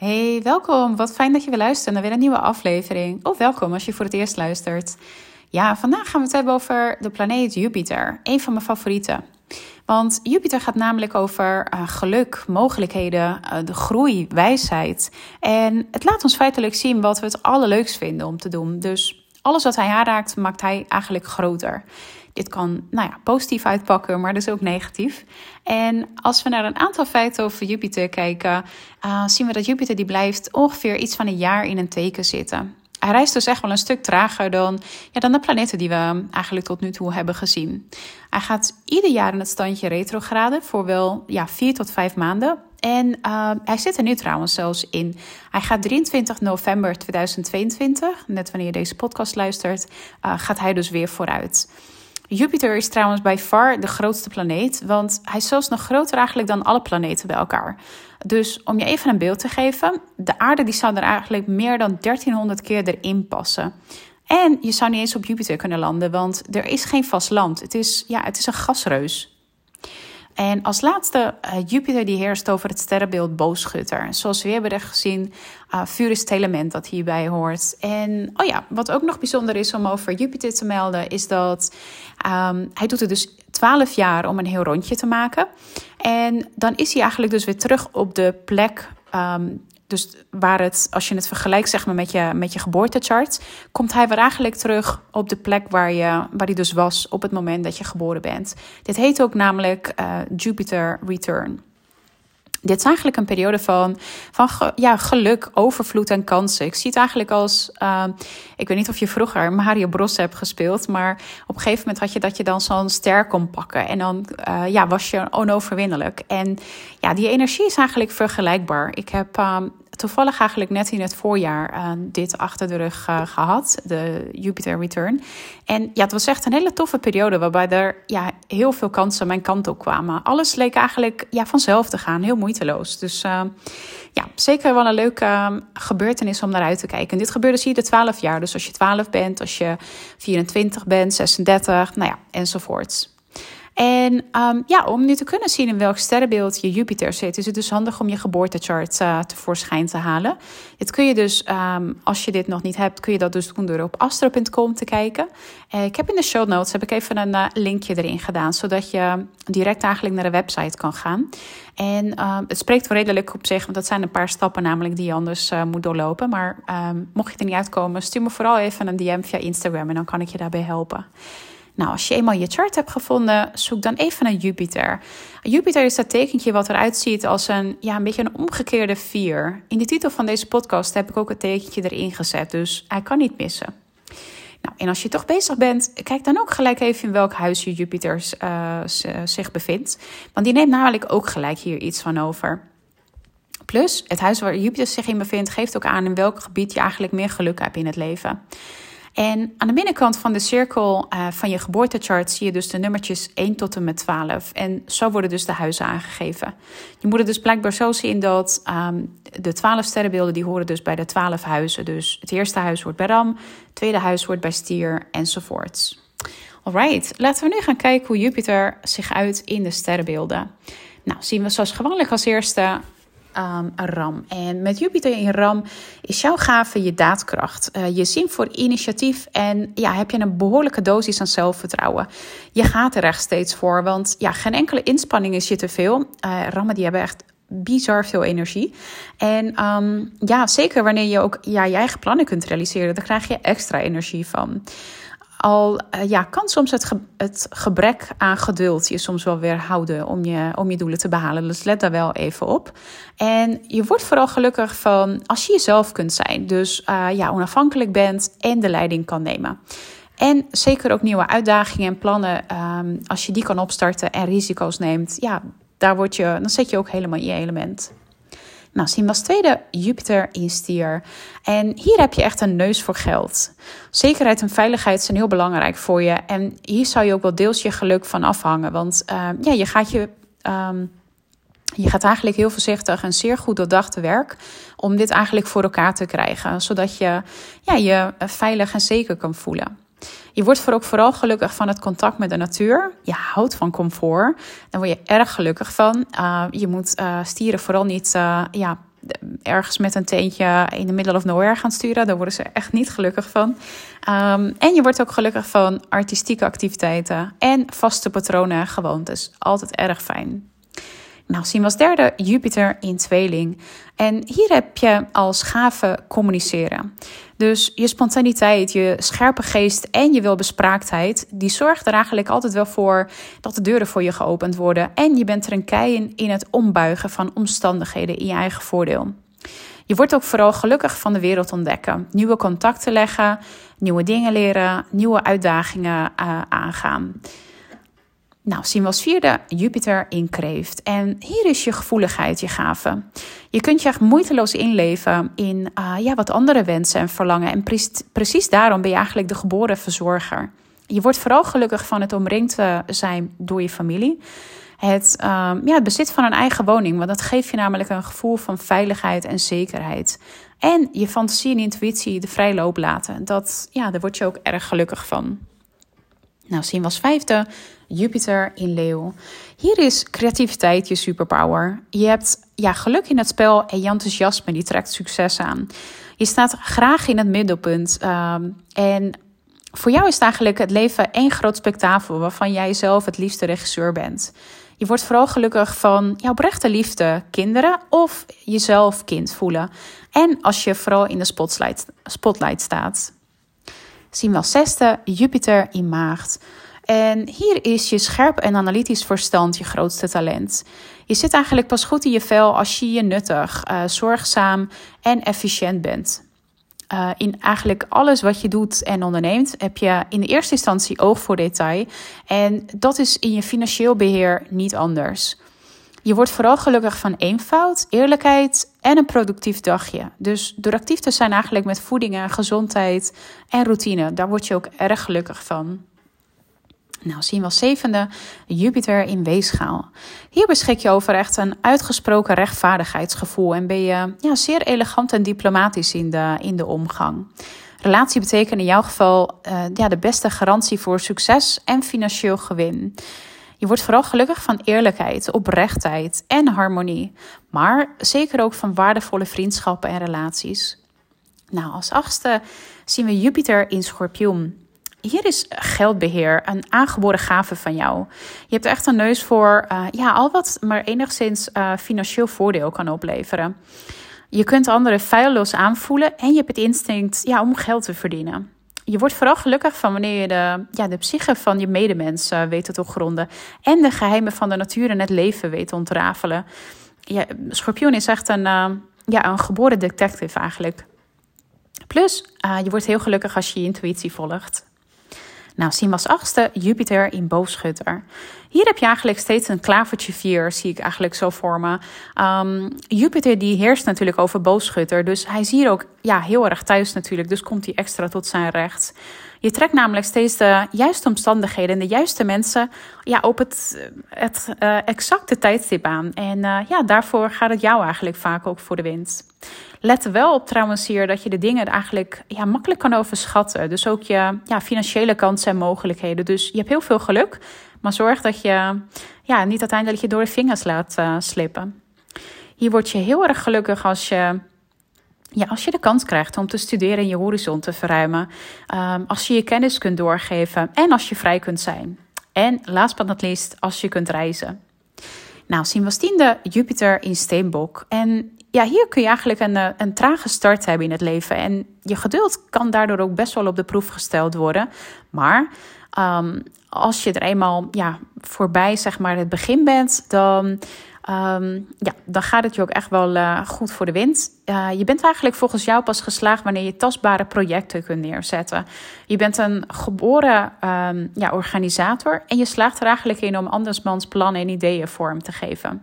Hey, welkom. Wat fijn dat je weer luistert naar weer een nieuwe aflevering. Of welkom als je voor het eerst luistert. Ja, vandaag gaan we het hebben over de planeet Jupiter. Een van mijn favorieten. Want Jupiter gaat namelijk over uh, geluk, mogelijkheden, uh, de groei, wijsheid. En het laat ons feitelijk zien wat we het allerleukst vinden om te doen. Dus alles wat hij aanraakt, maakt hij eigenlijk groter. Dit kan nou ja, positief uitpakken, maar dus ook negatief. En als we naar een aantal feiten over Jupiter kijken, uh, zien we dat Jupiter die blijft ongeveer iets van een jaar in een teken zitten. Hij reist dus echt wel een stuk trager dan, ja, dan de planeten die we eigenlijk tot nu toe hebben gezien. Hij gaat ieder jaar in het standje retrograde voor wel ja, vier tot vijf maanden. En uh, hij zit er nu trouwens zelfs in. Hij gaat 23 november 2022, net wanneer je deze podcast luistert, uh, gaat hij dus weer vooruit. Jupiter is trouwens bij far de grootste planeet, want hij is zelfs nog groter eigenlijk dan alle planeten bij elkaar. Dus om je even een beeld te geven, de aarde die zou er eigenlijk meer dan 1300 keer erin passen. En je zou niet eens op Jupiter kunnen landen, want er is geen vast land. Het is, ja, het is een gasreus. En als laatste, uh, Jupiter die heerst over het sterrenbeeld Boogschutter. Zoals we hebben gezien, uh, vuur is het element dat hierbij hoort. En oh ja, wat ook nog bijzonder is om over Jupiter te melden, is dat um, hij doet het dus 12 jaar om een heel rondje te maken. En dan is hij eigenlijk dus weer terug op de plek um, dus waar het, als je het vergelijkt zeg maar, met, je, met je geboortechart, komt hij weer eigenlijk terug op de plek waar, je, waar hij dus was op het moment dat je geboren bent. Dit heet ook namelijk uh, Jupiter Return. Dit is eigenlijk een periode van, van ja, geluk, overvloed en kansen. Ik zie het eigenlijk als, uh, ik weet niet of je vroeger Mario Bros hebt gespeeld, maar op een gegeven moment had je dat je dan zo'n ster kon pakken en dan uh, ja, was je onoverwinnelijk. En ja, die energie is eigenlijk vergelijkbaar. Ik heb uh, toevallig eigenlijk net in het voorjaar uh, dit achter de rug uh, gehad, de Jupiter Return. En ja, het was echt een hele toffe periode waarbij er ja, heel veel kansen mijn kant op kwamen. Alles leek eigenlijk ja, vanzelf te gaan, heel moeiteloos. Dus uh, ja, zeker wel een leuke gebeurtenis om naar uit te kijken. En dit gebeurde dus hier de 12 jaar. Dus als je 12 bent, als je 24 bent, 36, nou ja, enzovoorts. En um, ja, om nu te kunnen zien in welk sterrenbeeld je Jupiter zit, is het dus handig om je geboortechart uh, tevoorschijn te halen. Dit kun je dus, um, als je dit nog niet hebt, kun je dat dus doen door op astro.com te kijken. Uh, ik heb in de show notes heb ik even een uh, linkje erin gedaan, zodat je direct eigenlijk naar de website kan gaan. En um, het spreekt wel redelijk op zich, want dat zijn een paar stappen namelijk die je anders moet doorlopen. Maar mocht je er niet uitkomen, stuur me vooral even een DM via Instagram en dan kan ik je daarbij helpen. Nou, als je eenmaal je chart hebt gevonden, zoek dan even naar Jupiter. Jupiter is dat tekentje wat eruit ziet als een, ja, een beetje een omgekeerde vier. In de titel van deze podcast heb ik ook het tekentje erin gezet, dus hij kan niet missen. Nou, en als je toch bezig bent, kijk dan ook gelijk even in welk huis je Jupiter uh, zich bevindt. Want die neemt namelijk ook gelijk hier iets van over. Plus, het huis waar Jupiter zich in bevindt, geeft ook aan in welk gebied je eigenlijk meer geluk hebt in het leven. En aan de binnenkant van de cirkel uh, van je geboortechart zie je dus de nummertjes 1 tot en met 12. En zo worden dus de huizen aangegeven. Je moet het dus blijkbaar zo zien dat um, de 12 sterrenbeelden die horen dus bij de 12 huizen. Dus het eerste huis wordt bij Ram, het tweede huis wordt bij Stier enzovoorts. Alright, laten we nu gaan kijken hoe Jupiter zich uit in de sterrenbeelden. Nou, zien we zoals gewoonlijk als eerste um, RAM. En met Jupiter in RAM is jouw gave je daadkracht. Uh, je zin voor initiatief en ja, heb je een behoorlijke dosis aan zelfvertrouwen. Je gaat er echt steeds voor, want ja, geen enkele inspanning is je te veel. Uh, rammen die hebben echt bizar veel energie. En um, ja, zeker wanneer je ook ja, je eigen plannen kunt realiseren, dan krijg je extra energie van al uh, ja, kan soms het, het gebrek aan geduld je soms wel weer houden om je, om je doelen te behalen. Dus let daar wel even op. En je wordt vooral gelukkig van als je jezelf kunt zijn. Dus uh, ja, onafhankelijk bent en de leiding kan nemen. En zeker ook nieuwe uitdagingen en plannen, um, als je die kan opstarten en risico's neemt, ja, daar word je, dan zet je ook helemaal in je element. Nou, als tweede Jupiter in stier. En hier heb je echt een neus voor geld. Zekerheid en veiligheid zijn heel belangrijk voor je. En hier zou je ook wel deels je geluk van afhangen. Want uh, ja, je gaat je. Um, je gaat eigenlijk heel voorzichtig en zeer goed doordacht te werk om dit eigenlijk voor elkaar te krijgen, zodat je ja, je veilig en zeker kan voelen. Je wordt ook vooral gelukkig van het contact met de natuur. Je houdt van comfort. Daar word je erg gelukkig van. Uh, je moet uh, stieren vooral niet uh, ja, ergens met een teentje in de middle of nowhere gaan sturen. Daar worden ze echt niet gelukkig van. Ehm, en je wordt ook gelukkig van artistieke activiteiten en vaste patronen en gewoontes. Altijd erg fijn. Nou, zien we als derde Jupiter in tweeling. En hier heb je als gave communiceren. Dus je spontaniteit, je scherpe geest en je welbespraaktheid, die zorgt er eigenlijk altijd wel voor dat de deuren voor je geopend worden. En je bent er een kei in, het ombuigen van omstandigheden in je eigen voordeel. Je wordt ook vooral gelukkig van de wereld ontdekken, nieuwe contacten leggen, nieuwe dingen leren, nieuwe uitdagingen uh, aangaan. Nou, zien we als vierde Jupiter in kreeft. En hier is je gevoeligheid, je gave. Je kunt je echt moeiteloos inleven in uh, ja, wat andere wensen en verlangen. En precies daarom ben je eigenlijk de geboren verzorger. Je wordt vooral gelukkig van het omringd zijn door je familie. Het, uh, ja, het bezit van een eigen woning, want dat geeft je namelijk een gevoel van veiligheid en zekerheid. En je fantasie en intuïtie de vrije loop laten. Dat, ja, daar word je ook erg gelukkig van. Nou, zien we als vijfde Jupiter in Leeuw. Hier is creativiteit je superpower. Je hebt ja, geluk in het spel en je enthousiasme die trekt succes aan. Je staat graag in het middelpunt. Ehm, en voor jou is het eigenlijk het leven één groot spektakel waarvan jij zelf het liefste regisseur bent. Je wordt vooral gelukkig van jouw oprechte liefde, kinderen of jezelf kind voelen. En als je vooral in de spotlight, spotlight staat. Zien we als zesde Jupiter in maagd. En hier is je scherp en analytisch verstand je grootste talent. Je zit eigenlijk pas goed in je vel als je je nuttig, uh, zorgzaam en efficiënt bent. Uh, in eigenlijk alles wat je doet en onderneemt, heb je in de eerste instantie oog voor detail. En dat is in je financieel beheer niet anders. Je wordt vooral gelukkig van eenvoud, eerlijkheid en een productief dagje. Dus door actief te zijn eigenlijk met voeding en gezondheid en routine, daar word je ook erg gelukkig van. Nou, zien we zevende Jupiter in weegschaal. Hier beschik je over echt een uitgesproken rechtvaardigheidsgevoel en ben je ja, zeer elegant en diplomatisch in de, in de omgang. Relatie betekent in jouw geval uh, ja, de beste garantie voor succes en financieel gewin. Je wordt vooral gelukkig van eerlijkheid, oprechtheid en harmonie, maar zeker ook van waardevolle vriendschappen en relaties. Nou, als achtste zien we Jupiter in Schorpioen. Hier is geldbeheer een aangeboren gave van jou. Je hebt echt een neus voor uh, ja, al wat maar enigszins uh, financieel voordeel kan opleveren. Je kunt anderen feilloos aanvoelen en je hebt het instinct ja, om geld te verdienen. Je wordt vooral gelukkig van wanneer je de, ja, de psyche van je medemens weet te doorgronden. En de geheimen van de natuur en het leven weet te ontrafelen. Ja, Schorpioen is echt een, ja, een geboren detective eigenlijk. Plus, je wordt heel gelukkig als je je intuïtie volgt. Nou, we als achtste Jupiter in boogschutter. Hier heb je eigenlijk steeds een klavertje vier, zie ik eigenlijk zo vormen. Um, Jupiter die heerst natuurlijk over boogschutter, dus hij is hier ook ja, heel erg thuis natuurlijk. Dus komt hij extra tot zijn recht. Je trekt namelijk steeds de juiste omstandigheden en de juiste mensen ja, op het, het uh, exacte tijdstip aan. En uh, ja, daarvoor gaat het jou eigenlijk vaak ook voor de wind. Let er wel op trouwens hier dat je de dingen eigenlijk ja, makkelijk kan overschatten. Dus ook je ja, financiële kansen en mogelijkheden. Dus je hebt heel veel geluk, maar zorg dat je ja, niet uiteindelijk je door de vingers laat uh, slippen. Hier word je heel erg gelukkig als je ja, als je de kans krijgt om te studeren en je horizon te verruimen, um, als je je kennis kunt doorgeven en als je vrij kunt zijn. En last but not least, als je kunt reizen. Nou, zien we als tiende Jupiter in Steenbok. En ja, hier kun je eigenlijk een, eh, een trage start hebben in het leven. En je geduld kan daardoor ook best wel op de proef gesteld worden. Maar um, als je er eenmaal ja, voorbij zeg maar, het begin bent, dan Um, ja, dan gaat het je ook echt wel uh, goed voor de wind. Uh, je bent eigenlijk volgens jou pas geslaagd wanneer je tastbare projecten kunt neerzetten. Je bent een geboren um, ja, organisator en je slaagt er eigenlijk in om andersmans plannen en ideeën vorm te geven.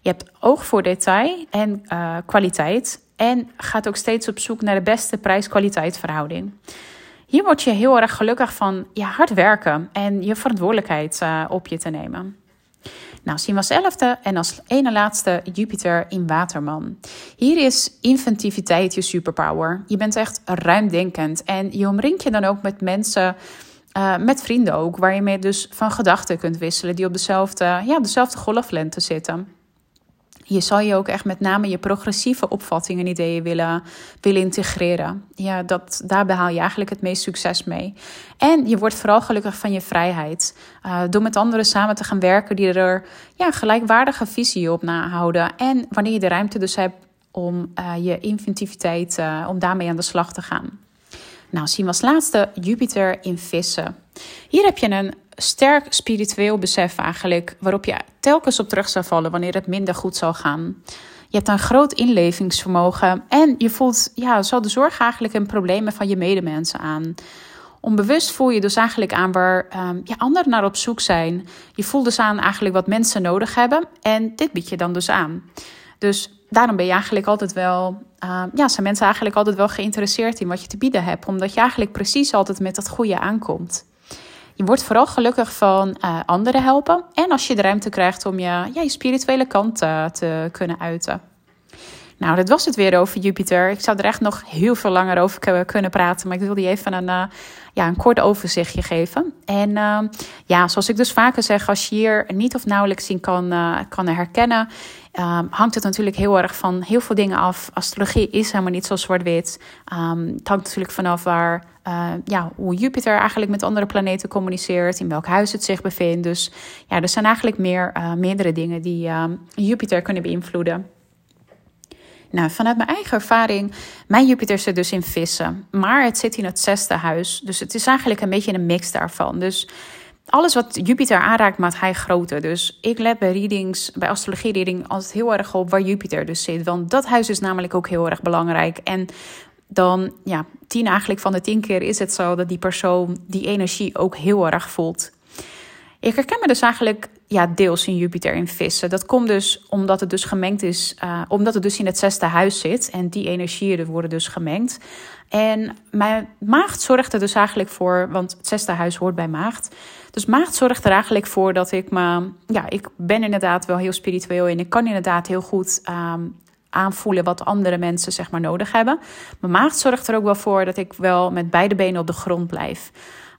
Je hebt oog voor detail en uh, kwaliteit en gaat ook steeds op zoek naar de beste prijs-kwaliteit verhouding. Hier word je heel erg gelukkig van ja, hard werken en je verantwoordelijkheid op je te nemen. Nou, zien we als elfde en als ene laatste Jupiter in Waterman. Hier is inventiviteit je superpower. Je bent echt ruimdenkend en je omringt je dan ook met mensen... Uh, met vrienden ook, waar je mee dus van gedachten kunt wisselen, die op dezelfde, ja, dezelfde golflengte zitten. Je zal je ook echt met name je progressieve opvattingen en ideeën willen, willen integreren. Ja, dat, daar behaal je eigenlijk het meest succes mee. En je wordt vooral gelukkig van je vrijheid. Uh, door met anderen samen te gaan werken die er ja, gelijkwaardige visie op nahouden. En wanneer je de ruimte dus hebt om uh, je inventiviteit, uh, om daarmee aan de slag te gaan. Nou, zien we als laatste Jupiter in vissen. Hier heb je een sterk spiritueel besef eigenlijk, waarop je telkens op terug zou vallen wanneer het minder goed zal gaan. Je hebt een groot inlevingsvermogen en je voelt ja, zo de zorg eigenlijk en problemen van je medemensen aan. Onbewust voel je dus eigenlijk aan waar um, ja, anderen naar op zoek zijn. Je voelt dus aan eigenlijk wat mensen nodig hebben en dit bied je dan dus aan. Dus daarom ben je eigenlijk altijd wel, uh, ja, zijn mensen eigenlijk altijd wel geïnteresseerd in wat je te bieden hebt, omdat je eigenlijk precies altijd met dat goede aankomt. Je wordt vooral gelukkig van uh, anderen helpen en als je de ruimte krijgt om je, spirituele kant uh, te kunnen uiten. Nou, dat was het weer over Jupiter. Ik zou er echt nog heel veel langer over kunnen praten, maar ik wilde je even een, uh, ja, een kort overzichtje geven. En ja, zoals ik dus vaker zeg, als je hier niet of nauwelijks zien kan, kan herkennen, um, hangt het natuurlijk heel erg van heel veel dingen af. Astrologie is helemaal niet zo zwart-wit. Um, het hangt natuurlijk vanaf waar, ja, hoe Jupiter eigenlijk met andere planeten communiceert, in welk huis het zich bevindt. Dus ja, er zijn eigenlijk meer, meerdere dingen die Jupiter kunnen beïnvloeden. Nou, vanuit mijn eigen ervaring, mijn Jupiter zit dus in vissen, maar het zit in het zesde huis. Dus het is eigenlijk een beetje een mix daarvan. Dus alles wat Jupiter aanraakt, maakt hij groter. Dus ik let bij readings, bij astrologie-reading, altijd heel erg op waar Jupiter dus zit. Want dat huis is namelijk ook heel erg belangrijk. En dan, ja, tien eigenlijk van de tien keer is het zo dat die persoon die energie ook heel erg voelt. Ik herken me dus eigenlijk ja, deels in Jupiter in vissen. Dat komt dus omdat het dus gemengd is, uh, omdat het dus in het zesde huis zit. En die energieën worden dus gemengd. En mijn maagd zorgt er dus eigenlijk voor, want het zesde huis hoort bij maagd. Dus maagd zorgt er eigenlijk voor dat ik me, ja, ik ben inderdaad wel heel spiritueel en ik kan inderdaad heel goed um, aanvoelen wat andere mensen zeg maar nodig hebben. Mijn maagd zorgt er ook wel voor dat ik wel met beide benen op de grond blijf.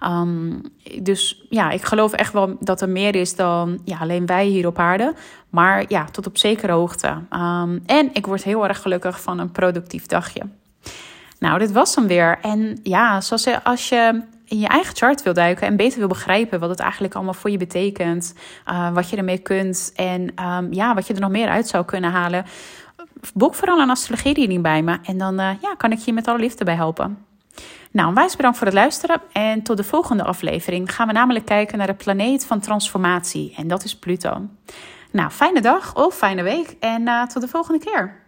Um, dus ja, ik geloof echt wel dat er meer is dan ja, alleen wij hier op aarde. Maar ja, tot op zekere hoogte. Um, en ik word heel erg gelukkig van een productief dagje. Nou, dit was hem weer. En ja, zoals als je in je eigen chart wil duiken en beter wil begrijpen wat het eigenlijk allemaal voor je betekent, uh, wat je ermee kunt en um, ja, wat je er nog meer uit zou kunnen halen, boek vooral een astrologie bij me en dan uh, ja, kan ik je met alle liefde bij helpen. Nou, wijs bedankt voor het luisteren. En tot de volgende aflevering gaan we namelijk kijken naar de planeet van transformatie. En dat is Pluto. Nou, fijne dag of fijne week en uh, tot de volgende keer.